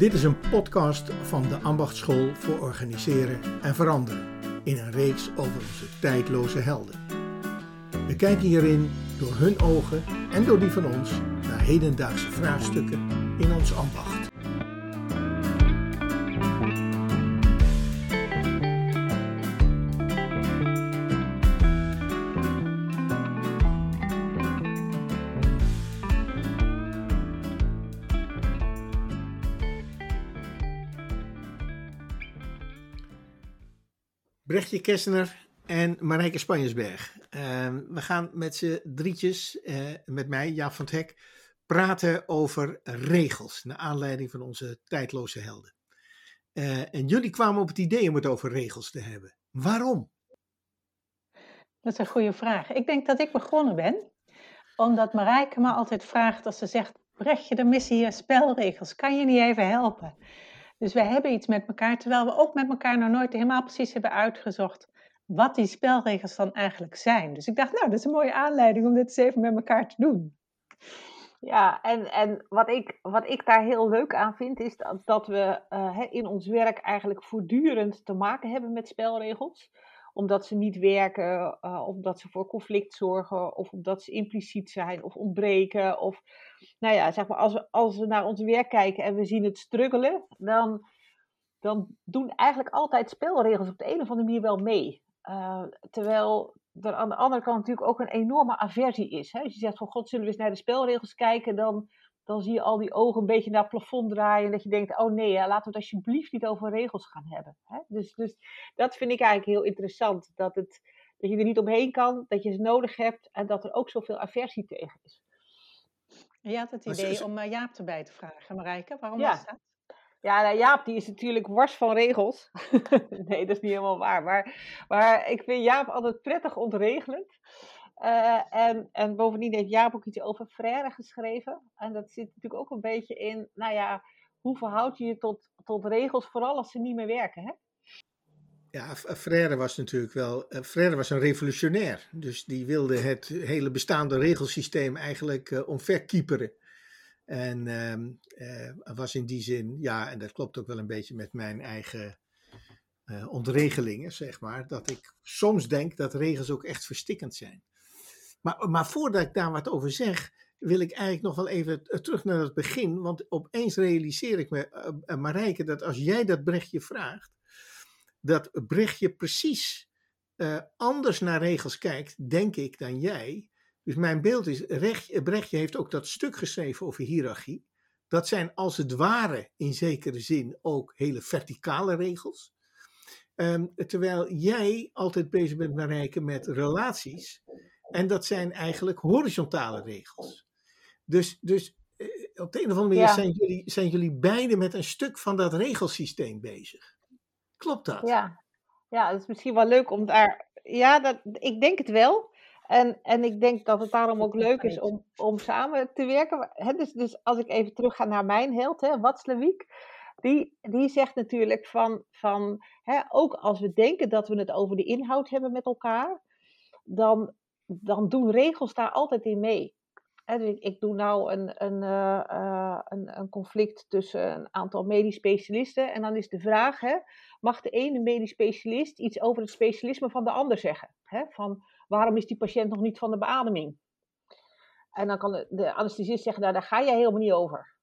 Dit is een podcast van de Ambachtschool voor Organiseren en Veranderen in een reeks over onze tijdloze helden. We kijken hierin door hun ogen en door die van ons naar hedendaagse vraagstukken in ons ambacht. Brechtje Kessner en Marijke Spanjersberg. Ehm, we gaan met z'n drietjes, uh, met mij, Jaap van het Hek, praten over regels. Naar aanleiding van onze tijdloze helden. Uh, en jullie kwamen op het idee om het over regels te hebben. Waarom? Dat is een goede vraag. Ik denk dat ik begonnen ben, omdat Marijke me altijd vraagt als ze zegt: Brechtje, er missen hier spelregels. Kan je niet even helpen? Dus we hebben iets met elkaar, terwijl we ook met elkaar nog nooit helemaal precies hebben uitgezocht wat die spelregels dan eigenlijk zijn. Dus ik dacht, nou, dat is een mooie aanleiding om dit eens even met elkaar te doen. Ja, en, en wat, ik, wat ik daar heel leuk aan vind, is dat, dat we uh, in ons werk eigenlijk voortdurend te maken hebben met spelregels omdat ze niet werken, uh, omdat ze voor conflict zorgen, of omdat ze impliciet zijn of ontbreken. Of, nou ja, zeg maar, als we, als we naar ons werk kijken en we zien het struggelen, dan, dan doen eigenlijk altijd spelregels op de een of andere manier wel mee. Uh, terwijl er aan de andere kant natuurlijk ook een enorme aversie is. Hè? Als je zegt van god, zullen we eens naar de spelregels kijken, dan dan zie je al die ogen een beetje naar het plafond draaien. En dat je denkt, oh nee, ja, laten we het alsjeblieft niet over regels gaan hebben. Hè? Dus, dus dat vind ik eigenlijk heel interessant. Dat, het, dat je er niet omheen kan, dat je ze nodig hebt en dat er ook zoveel aversie tegen is. Je had het idee om uh, Jaap erbij te vragen, Marijke. Waarom ja. is dat? Ja, nou, Jaap die is natuurlijk wars van regels. nee, dat is niet helemaal waar. Maar, maar ik vind Jaap altijd prettig ontregelend. Uh, en, en bovendien heeft Jaap ook iets over Frère geschreven. En dat zit natuurlijk ook een beetje in, nou ja, hoe verhoud je je tot, tot regels, vooral als ze niet meer werken, hè? Ja, Frère was natuurlijk wel, uh, Frère was een revolutionair. Dus die wilde het hele bestaande regelsysteem eigenlijk uh, omverkieperen. En uh, was in die zin, ja, en dat klopt ook wel een beetje met mijn eigen ontregelingen, zeg maar, dat ik soms denk dat regels ook echt verstikkend zijn. Maar, maar voordat ik daar wat over zeg, wil ik eigenlijk nog wel even terug naar het begin. Want opeens realiseer ik me, uh, Marijke, dat als jij dat Brechtje vraagt, dat Brechtje precies anders naar regels kijkt, denk ik, dan jij. Dus mijn beeld is, Brechtje heeft ook dat stuk geschreven over hiërarchie. Dat zijn als het ware in zekere zin ook hele verticale regels. Um, terwijl jij altijd bezig bent, Marijke, met relaties. En dat zijn eigenlijk horizontale regels. Dus, dus eh, op de een of andere manier zijn, jullie, zijn jullie beiden met een stuk van dat regelsysteem bezig. Klopt dat? Ja, ja dat is misschien wel leuk om daar. Ja, dat, ik denk het wel. En, en ik denk dat het daarom ook leuk is om, om samen te werken. dus, dus als ik even terug ga naar mijn held, hè, die, die zegt natuurlijk van, van ook als we denken dat we het over de inhoud hebben met elkaar, dan dan doen regels daar altijd in mee. Dus ik, doe nou een, een, uh, een, een, conflict tussen een aantal medisch specialisten. En dan is de vraag: mag de ene medisch specialist iets over het specialisme van de ander zeggen? Van waarom is die patiënt nog niet van de beademing? En dan kan de, anesthesist zeggen: nou, daar ga jij helemaal niet over.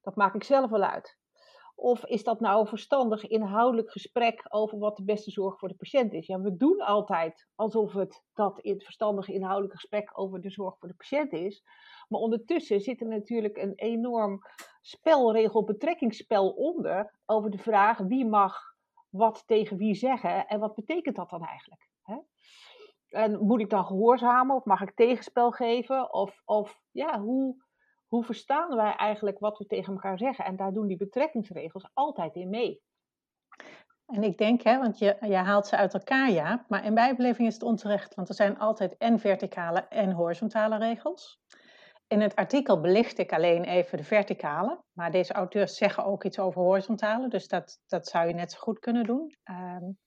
Dat maak ik zelf wel uit. Of is dat nou een verstandig inhoudelijk gesprek over wat de beste zorg voor de patiënt is? Ja, we doen altijd alsof het dat het verstandige inhoudelijke gesprek over de zorg voor de patiënt is. Maar ondertussen zit er natuurlijk een enorm spelregel, betrekkingsspel onder over de vraag wie mag wat tegen wie zeggen en wat betekent dat dan eigenlijk? Hè? En moet ik dan gehoorzamen of mag ik tegenspel geven? Of, of ja, hoe, hoe verstaan wij eigenlijk wat we tegen elkaar zeggen? En daar doen die betrekkingsregels altijd in mee. En ik denk, hè, want je, je haalt ze uit elkaar, ja, maar in mijn beleving is het onterecht, want er zijn altijd en verticale en horizontale regels. In het artikel belicht ik alleen even de verticale, maar deze auteurs zeggen ook iets over horizontale, dus dat, dat zou je net zo goed kunnen doen. Um,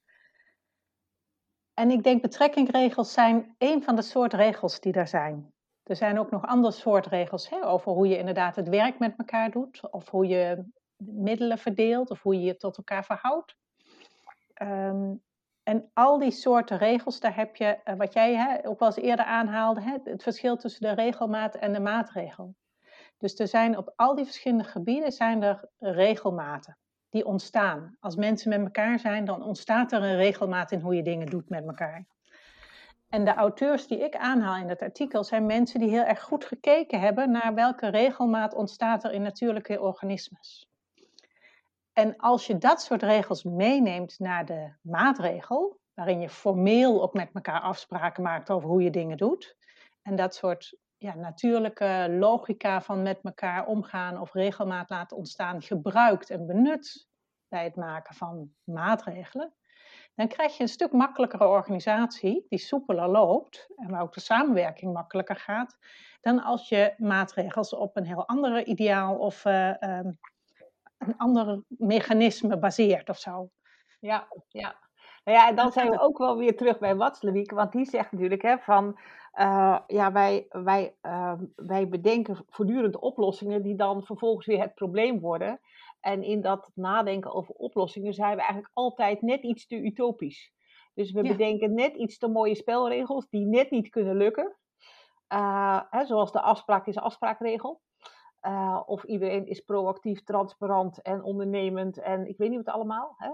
en ik denk betrekkingsregels zijn een van de soort regels die er zijn. Er zijn ook nog andere soort regels hè, over hoe je inderdaad het werk met elkaar doet. Of hoe je middelen verdeelt of hoe je je tot elkaar verhoudt. Ehm, en al die soorten regels, daar heb je, eh, wat jij hè, ook wel eens eerder aanhaalde, hè, het verschil tussen de regelmaat en de maatregel. Dus er zijn op al die verschillende gebieden zijn er regelmaten die ontstaan. Als mensen met elkaar zijn, dan ontstaat er een regelmaat in hoe je dingen doet met elkaar. En de auteurs die ik aanhaal in het artikel zijn mensen die heel erg goed gekeken hebben naar welke regelmaat ontstaat er in natuurlijke organismes. En als je dat soort regels meeneemt naar de maatregel, waarin je formeel ook met elkaar afspraken maakt over hoe je dingen doet, en dat soort ja, natuurlijke logica van met elkaar omgaan of regelmaat laten ontstaan gebruikt en benut bij het maken van maatregelen, dan krijg je een stuk makkelijkere organisatie die soepeler loopt en waar ook de samenwerking makkelijker gaat, dan als je maatregels op een heel andere ideaal of uh, um, een ander mechanisme baseert of zo. Ja, ja. Nou ja, en dan zijn we ook wel weer terug bij Watzlawick, want die zegt natuurlijk hè, van, uh, ja, wij, wij, uh, wij bedenken voortdurend oplossingen die dan vervolgens weer het probleem worden. En in dat nadenken over oplossingen zijn we eigenlijk altijd net iets te utopisch. Dus we bedenken net iets te mooie spelregels die net niet kunnen lukken. Uh, hè, zoals de afspraak is afspraakregel. Uh, of iedereen is proactief, transparant en ondernemend en ik weet niet wat allemaal. Hè?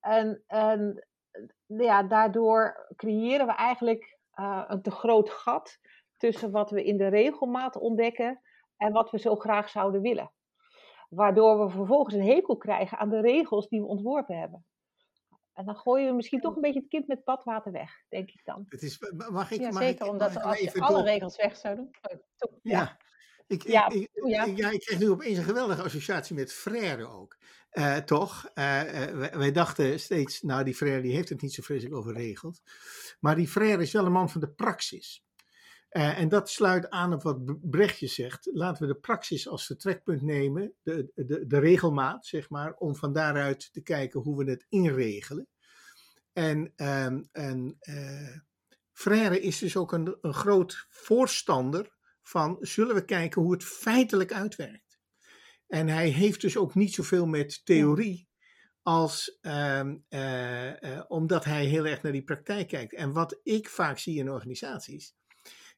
En, en ja, daardoor creëren we eigenlijk uh, een te groot gat tussen wat we in de regelmaat ontdekken en wat we zo graag zouden willen. Waardoor we vervolgens een hekel krijgen aan de regels die we ontworpen hebben. En dan gooien we misschien toch een beetje het kind met badwater weg, denk ik dan. Het is, mag ik, ja, mag zeker, ik, omdat mag als ik je even alle door- regels weg zou doen. Oh. Ja, ik, ik, Ja, ik, ja. ik- ja, ik kreeg nu opeens een geweldige associatie met Frère ook. Eh, toch? Eh, eh, wij, wij dachten steeds, nou die Frère die heeft het niet zo vreselijk over regels. Maar die Frère is wel een man van de praxis. Eh, en dat sluit aan op wat Brechtje zegt. Laten we de praxis als vertrekpunt nemen, de, de, de regelmaat, zeg maar, om van daaruit te kijken hoe we het inregelen. En, ehm en eh, Frère is dus ook een, een groot voorstander van zullen we kijken hoe het feitelijk uitwerkt. En hij heeft dus ook niet zoveel met theorie als ehm, eh, eh, omdat hij heel erg naar die praktijk kijkt. En wat ik vaak zie in organisaties,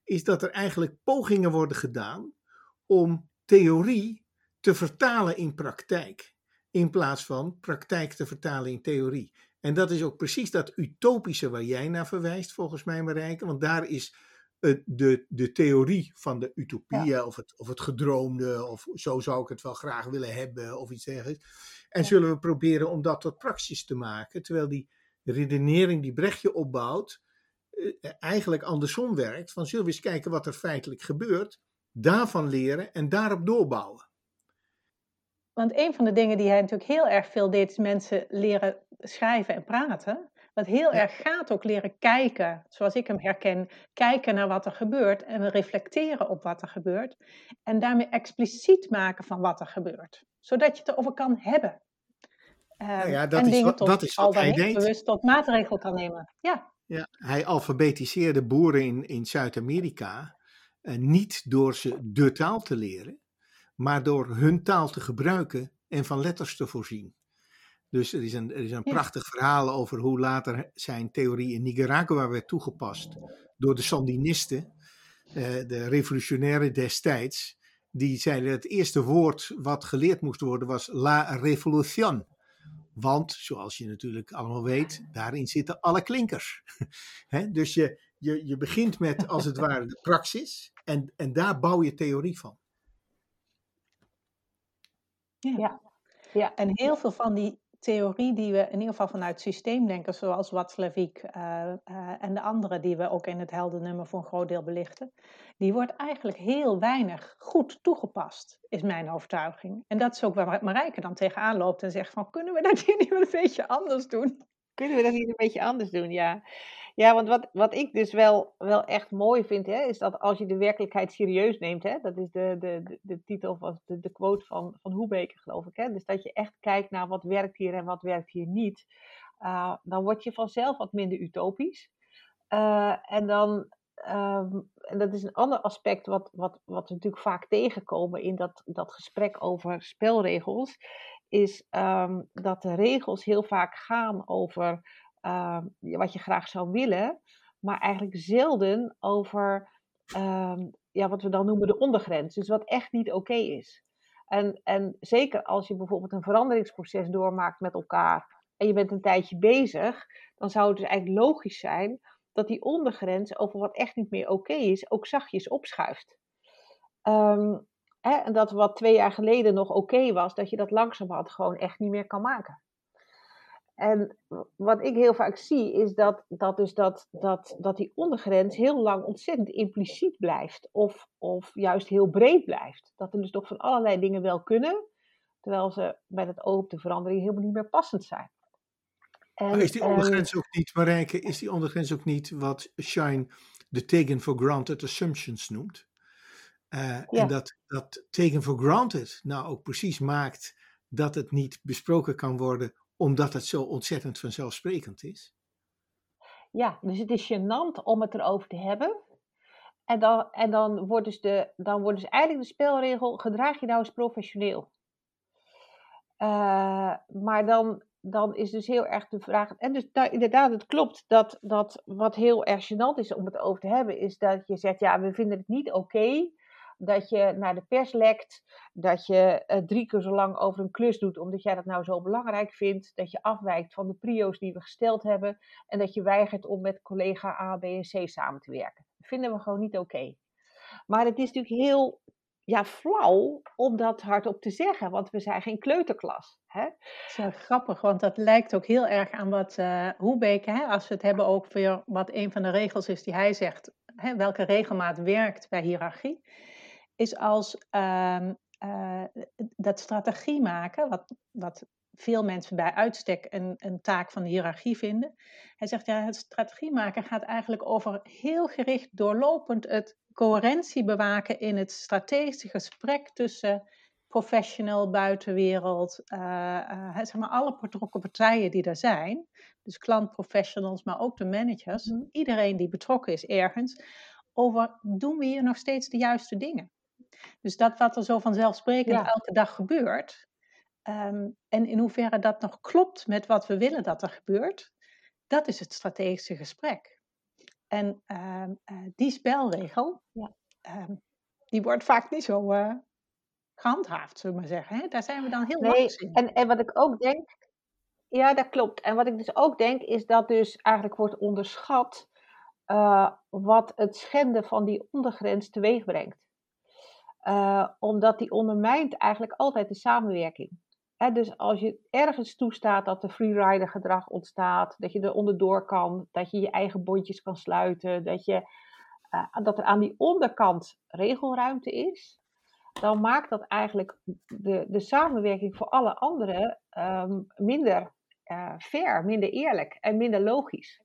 is dat er eigenlijk pogingen worden gedaan om theorie te vertalen in praktijk, in plaats van praktijk te vertalen in theorie. En dat is ook precies dat utopische waar jij naar verwijst, volgens mij, Marijke. Want daar is de, de theorie van de utopie, of, het, of het gedroomde, of zo zou ik het wel graag willen hebben, of iets dergelijks. En zullen we proberen om dat tot praxis te maken, terwijl die redenering die Brechtje opbouwt, eigenlijk andersom werkt. Van zullen we eens kijken wat er feitelijk gebeurt, daarvan leren en daarop doorbouwen. Want een van de dingen die hij natuurlijk heel erg veel deed, is mensen leren schrijven en praten. Wat heel Ja. erg gaat ook leren kijken, zoals ik hem herken, kijken naar wat er gebeurt en reflecteren op wat er gebeurt. En daarmee expliciet maken van wat er gebeurt, zodat je het erover kan hebben. Ehm, Nou ja, dat en is dingen wat- tot, dat is wat al dan hij niet deed. bewust tot maatregel kan nemen. Ja, Ja, hij alfabetiseerde boeren in, in Zuid-Amerika eh, niet door ze de taal te leren, maar door hun taal te gebruiken en van letters te voorzien. Dus er is een, er is een Ja. prachtig verhaal over hoe later zijn theorie in Nicaragua werd toegepast door de Sandinisten, eh, de revolutionairen destijds. Die zeiden dat het eerste woord wat geleerd moest worden was la revolución. Want, zoals je natuurlijk allemaal weet, daarin zitten alle klinkers. Hè, dus je, je, je begint met, als het ware, de praxis. En, en daar bouw je theorie van. ja. Ja. En heel veel van die theorie die we in ieder geval vanuit systeemdenken, zoals Watzlawick eh, eh, en de andere die we ook in het heldennummer voor een groot deel belichten, die wordt eigenlijk heel weinig goed toegepast, is mijn overtuiging. En dat is ook waar Marijke dan tegenaan loopt en zegt van, kunnen we dat hier niet een beetje anders doen? Kunnen we dat niet een beetje anders doen? Ja, ja want wat, wat ik dus wel, wel echt mooi vind, hè, is dat als je de werkelijkheid serieus neemt, hè, dat is de, de, de, de titel of de, de quote van, van Hoebeker, geloof ik. Hè, dus dat je echt kijkt naar wat werkt hier en wat werkt hier niet. Uh, dan word je vanzelf wat minder utopisch. Uh, en dan, um, en dat is een ander aspect wat, wat, wat we natuurlijk vaak tegenkomen in dat, dat gesprek over spelregels, is ehm, dat de regels heel vaak gaan over ehm, wat je graag zou willen, maar eigenlijk zelden over ehm, ja, wat we dan noemen de ondergrens. Dus wat echt niet oké is. En, en zeker als je bijvoorbeeld een veranderingsproces doormaakt met elkaar en je bent een tijdje bezig, dan zou het dus eigenlijk logisch zijn dat die ondergrens over wat echt niet meer oké is, ook zachtjes opschuift. Um, hè, en dat wat twee jaar geleden nog oké was, dat je dat langzamerhand gewoon echt niet meer kan maken. En wat ik heel vaak zie, is dat, dat, dus dat, dat, dat die ondergrens heel lang ontzettend impliciet blijft. Of, of juist heel breed blijft. Dat er dus toch van allerlei dingen wel kunnen, terwijl ze bij het oog op de verandering helemaal niet meer passend zijn. En, maar is die ondergrens ook niet, Marijke, is die ondergrens ook niet wat Shine de taken for granted assumptions noemt? Uh, En dat, dat taken for granted nou ook precies maakt dat het niet besproken kan worden omdat het zo ontzettend vanzelfsprekend is? Ja, dus het is gênant om het erover te hebben. En dan, en dan, wordt dus de, dan wordt dus eigenlijk de spelregel: gedraag je nou eens professioneel. Uh, maar dan, dan is dus heel erg de vraag. En dus inderdaad, het klopt dat, dat wat heel erg gênant is om het over te hebben, is dat je zegt: ja, we vinden het niet oké dat je naar de pers lekt, dat je uh, drie keer zo lang over een klus doet omdat jij dat nou zo belangrijk vindt, dat je afwijkt van de prio's die we gesteld hebben en dat je weigert om met collega A, B en C samen te werken. Dat vinden we gewoon niet oké. Maar het is natuurlijk heel ja, flauw om dat hardop te zeggen, want we zijn geen kleuterklas. Hè? Dat is grappig, want dat lijkt ook heel erg aan wat uh, Hoebeke, hè, als we het hebben over wat een van de regels is die hij zegt, welke regelmaat werkt bij hiërarchie is als um, uh, dat strategie maken, wat, wat veel mensen bij uitstek een, een taak van de hiërarchie vinden. Hij zegt, ja, het strategie maken gaat eigenlijk over heel gericht doorlopend het coherentie bewaken in het strategische gesprek tussen professional, buitenwereld, uh, uh, zeg maar alle betrokken partijen die er zijn. Dus klantprofessionals, maar ook de managers. Mhm. Iedereen die betrokken is ergens. Over doen we hier nog steeds de juiste dingen? Dus dat wat er zo vanzelfsprekend elke dag gebeurt, um, en in hoeverre dat nog klopt met wat we willen dat er gebeurt, dat is het strategische gesprek. En uh, uh, die spelregel, ja. um, die wordt vaak niet zo uh, gehandhaafd, zullen we maar zeggen. Hè? Daar zijn we dan heel nee, in. En, en wat ik ook denk, ja, dat klopt. En wat ik dus ook denk, is dat dus eigenlijk wordt onderschat uh, wat het schenden van die ondergrens teweeg brengt. Uh, omdat die ondermijnt eigenlijk altijd de samenwerking. dus als je ergens toestaat dat er freerider gedrag ontstaat, dat je er onderdoor kan, dat je je eigen bondjes kan sluiten, dat, je, uh, dat er aan die onderkant regelruimte is, dan maakt dat eigenlijk de, de samenwerking voor alle anderen um, minder uh, fair, minder eerlijk en minder logisch.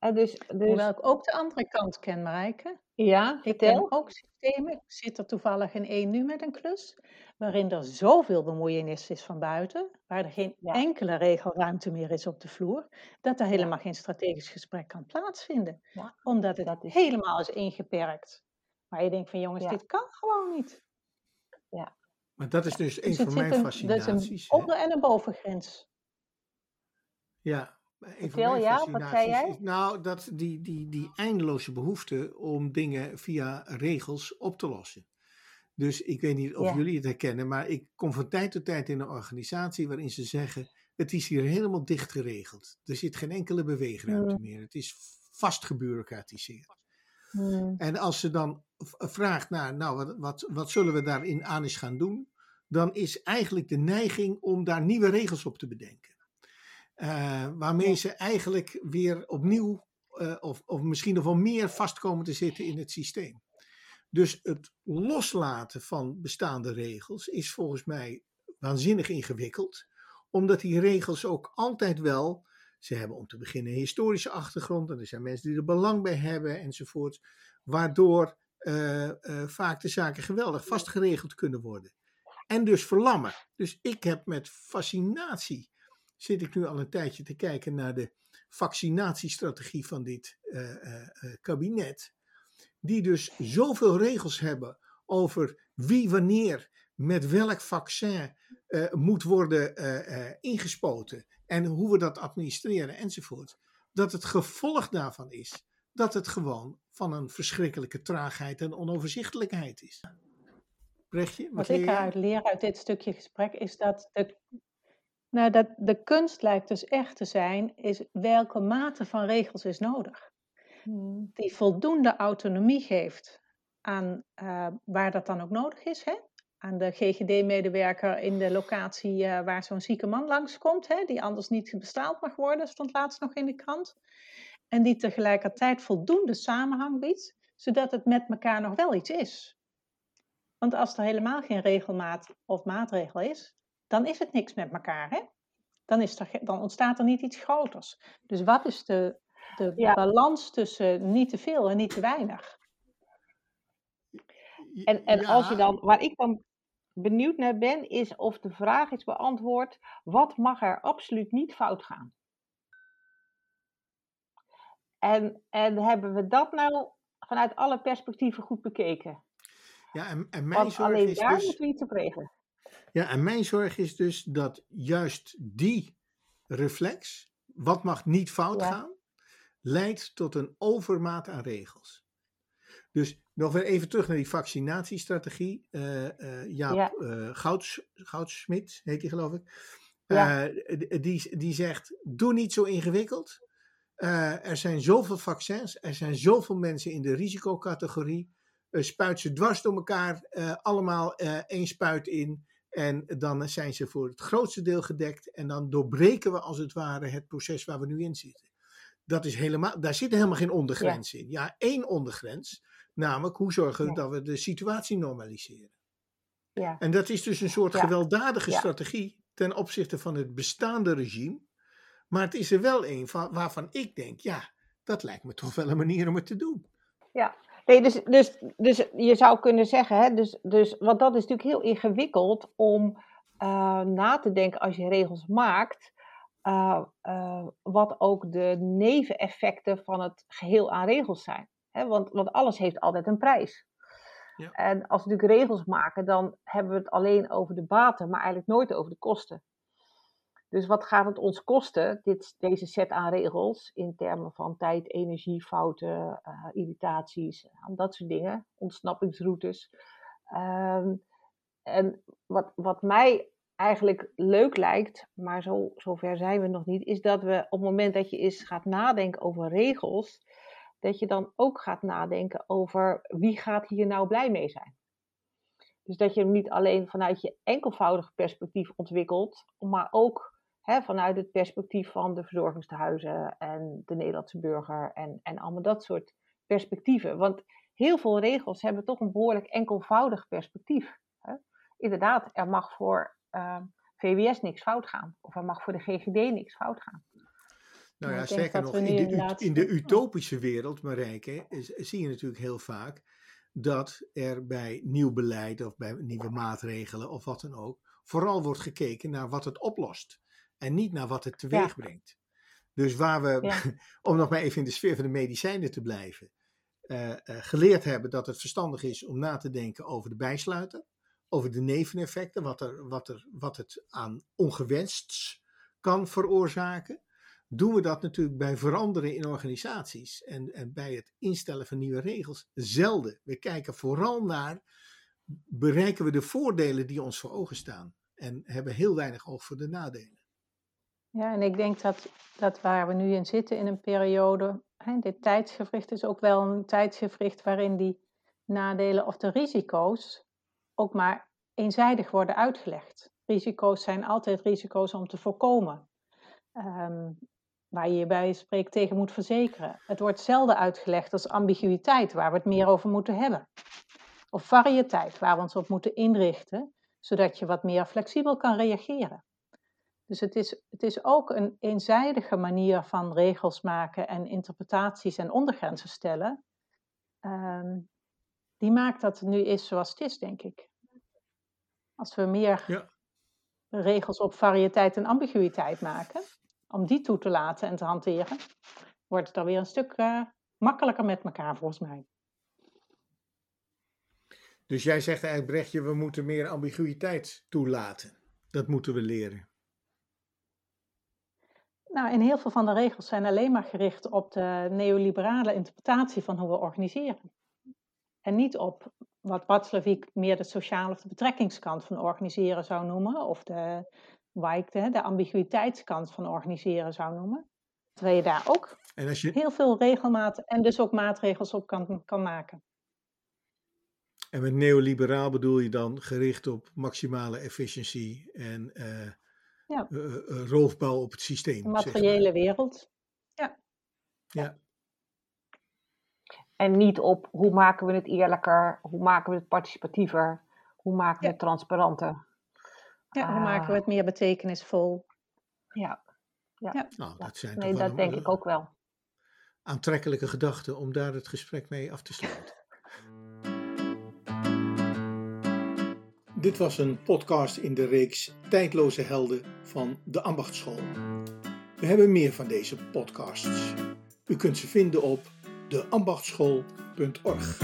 Uh, dus, dus... Hoewel ik ook de andere kant ken, Marijke. Ja, ik ken ook systemen. Ik zit er toevallig in één nu met een klus. Waarin er zoveel bemoeienis is van buiten. Waar er geen enkele regelruimte meer is op de vloer. Dat er helemaal geen strategisch gesprek kan plaatsvinden. Ja. Omdat het dat is... helemaal is ingeperkt. Maar je denkt van jongens, dit kan gewoon niet. Ja. Maar dat is dus een van mijn fascinaties. Dat is een onder- en een bovengrens. Ja, Vertel, ja, wat zei jij? nou, dat die, die, die eindeloze behoefte om dingen via regels op te lossen. Dus ik weet niet of jullie het herkennen, maar ik kom van tijd tot tijd in een organisatie waarin ze zeggen: het is hier helemaal dicht geregeld. Er zit geen enkele beweegruimte hmm. meer. Het is vast gebureaucratiseerd. Hmm. En als ze dan vraagt naar, nou, wat, wat, wat zullen we daarin aan eens gaan doen? Dan is eigenlijk de neiging om daar nieuwe regels op te bedenken. Uh, waarmee ze eigenlijk weer opnieuw, uh, of, of misschien nog wel meer vastkomen te zitten in het systeem. Dus het loslaten van bestaande regels is volgens mij waanzinnig ingewikkeld, omdat die regels ook altijd wel, ze hebben om te beginnen een historische achtergrond, en er zijn mensen die er belang bij hebben enzovoort, waardoor uh, vaak de zaken geweldig vastgeregeld kunnen worden. En dus verlammen. Dus ik heb met fascinatie zit ik nu al een tijdje te kijken naar de vaccinatiestrategie van dit uh, uh, kabinet. Die dus zoveel regels hebben over wie wanneer met welk vaccin moet worden ingespoten en hoe we dat administreren enzovoort, dat het gevolg daarvan is dat het gewoon van een verschrikkelijke traagheid en onoverzichtelijkheid is. Brechtje, wat, wat ik eruit leer uit dit stukje gesprek is dat de, nou, dat de kunst lijkt dus echt te zijn, is welke mate van regels is nodig. Hmm. Die voldoende autonomie geeft aan uh, waar dat dan ook nodig is. Hè? Aan de GGD-medewerker in de locatie uh, waar zo'n zieke man langskomt, hè? die anders niet bestaald mag worden, stond laatst nog in de krant. En die tegelijkertijd voldoende samenhang biedt, zodat het met elkaar nog wel iets is. Want als er helemaal geen regelmaat of maatregel is, dan is het niks met elkaar. Hè? Dan, is er, dan ontstaat er niet iets groters. Dus wat is de, de balans tussen niet te veel en niet te weinig? En, en als je dan, waar ik dan benieuwd naar ben, is of de vraag is beantwoord: wat mag er absoluut niet fout gaan? En, en hebben we dat nou vanuit alle perspectieven goed bekeken? Ja, en, en mijn Want zorg alleen is daar dus, moeten we iets op regelen. Ja, en mijn zorg is dus dat juist die reflex, wat mag niet fout gaan, leidt tot een overmaat aan regels. Dus nog weer even terug naar die vaccinatiestrategie. Uh, uh, Jaap ja. uh, Gouds, Goudsmit heet die geloof ik. Ja. die, die zegt, doe niet zo ingewikkeld. er zijn zoveel vaccins, er zijn zoveel mensen in de risicocategorie. spuit ze dwars door elkaar, allemaal één spuit in. En dan zijn ze voor het grootste deel gedekt. En dan doorbreken we als het ware het proces waar we nu in zitten. Dat is helemaal, daar zit helemaal geen ondergrens in. Ja, één ondergrens. Namelijk, hoe zorgen we dat we de situatie normaliseren? Ja. En dat is dus een soort gewelddadige strategie ten opzichte van het bestaande regime. Maar het is er wel een van, waarvan ik denk, ja, dat lijkt me toch wel een manier om het te doen. Ja, Nee, dus, dus, dus je zou kunnen zeggen, hè, dus, dus, want dat is natuurlijk heel ingewikkeld om uh, na te denken als je regels maakt, uh, uh, wat ook de neveneffecten van het geheel aan regels zijn. Hè, want, want alles heeft altijd een prijs. Ja. En als we natuurlijk regels maken, dan hebben we het alleen over de baten, maar eigenlijk nooit over de kosten. Dus wat gaat het ons kosten, dit, deze set aan regels, in termen van tijd, energie, fouten, uh, irritaties, dat soort dingen, ontsnappingsroutes. Um, en wat, wat mij eigenlijk leuk lijkt, maar zo, zover zijn we nog niet, is dat we op het moment dat je eens gaat nadenken over regels, dat je dan ook gaat nadenken over wie gaat hier nou blij mee zijn. Dus dat je hem niet alleen vanuit je enkelvoudige perspectief ontwikkelt, maar ook Hè, vanuit het perspectief van de verzorgingstehuizen en de Nederlandse burger en, en allemaal dat soort perspectieven. Want heel veel regels hebben toch een behoorlijk enkelvoudig perspectief. Hè? Inderdaad, er mag voor uh, ehm, VWS niks fout gaan. Of er mag voor de GGD niks fout gaan. Nou ja, zeker nog, in de, in de utopische wereld, Marijke, zie je natuurlijk heel vaak dat er bij nieuw beleid of bij nieuwe maatregelen of wat dan ook, vooral wordt gekeken naar wat het oplost en niet naar wat het teweeg brengt. Dus waar we, om nog maar even in de sfeer van de medicijnen te blijven, uh, uh, geleerd hebben dat het verstandig is om na te denken over de bijsluiter, over de neveneffecten, wat, er, wat, er, wat het aan ongewensts kan veroorzaken, doen we dat natuurlijk bij veranderen in organisaties en, en bij het instellen van nieuwe regels zelden. We kijken vooral naar, bereiken we de voordelen die ons voor ogen staan en hebben heel weinig oog voor de nadelen. Ja, en ik denk dat, dat waar we nu in zitten in een periode, hè, dit tijdsgevricht is ook wel een tijdsgevricht waarin die nadelen of de risico's ook maar eenzijdig worden uitgelegd. Risico's zijn altijd risico's om te voorkomen. Um, waar je je bij spreekt tegen moet verzekeren. Het wordt zelden uitgelegd als ambiguïteit, waar we het meer over moeten hebben. Of variëteit, waar we ons op moeten inrichten, zodat je wat meer flexibel kan reageren. Dus het is, het is ook een eenzijdige manier van regels maken en interpretaties en ondergrenzen stellen. Um, die maakt dat het nu is zoals het is, denk ik. Als we meer ja. regels op variëteit en ambiguïteit maken, om die toe te laten en te hanteren, wordt het dan weer een stuk uh, makkelijker met elkaar, volgens mij. Dus jij zegt eigenlijk, Brechtje, we moeten meer ambiguïteit toelaten. dat moeten we leren? Nou, en heel veel van de regels zijn alleen maar gericht op de neoliberale interpretatie van hoe we organiseren. En niet op wat Watzlawick meer de sociale of de betrekkingskant van organiseren zou noemen, of de Wijk de, de ambiguïteitskant van organiseren zou noemen. Terwijl je daar ook en als je... heel veel regelmaat en dus ook maatregels op kan, kan maken. En met neoliberaal bedoel je dan gericht op maximale efficiëntie en uh, ja. uh, roofbouw op het systeem. De materiële wereld. Ja. ja. En niet op hoe maken we het eerlijker, hoe maken we het participatiever, hoe maken we het transparanter. Ja, hoe maken we het meer betekenisvol? Ja. ja. Nou, dat zijn nee, dat denk ik ook wel. Aantrekkelijke gedachten om daar het gesprek mee af te sluiten. Dit was een podcast in de reeks Tijdloze Helden van de Ambachtschool. We hebben meer van deze podcasts. U kunt ze vinden op deambachtschool.org.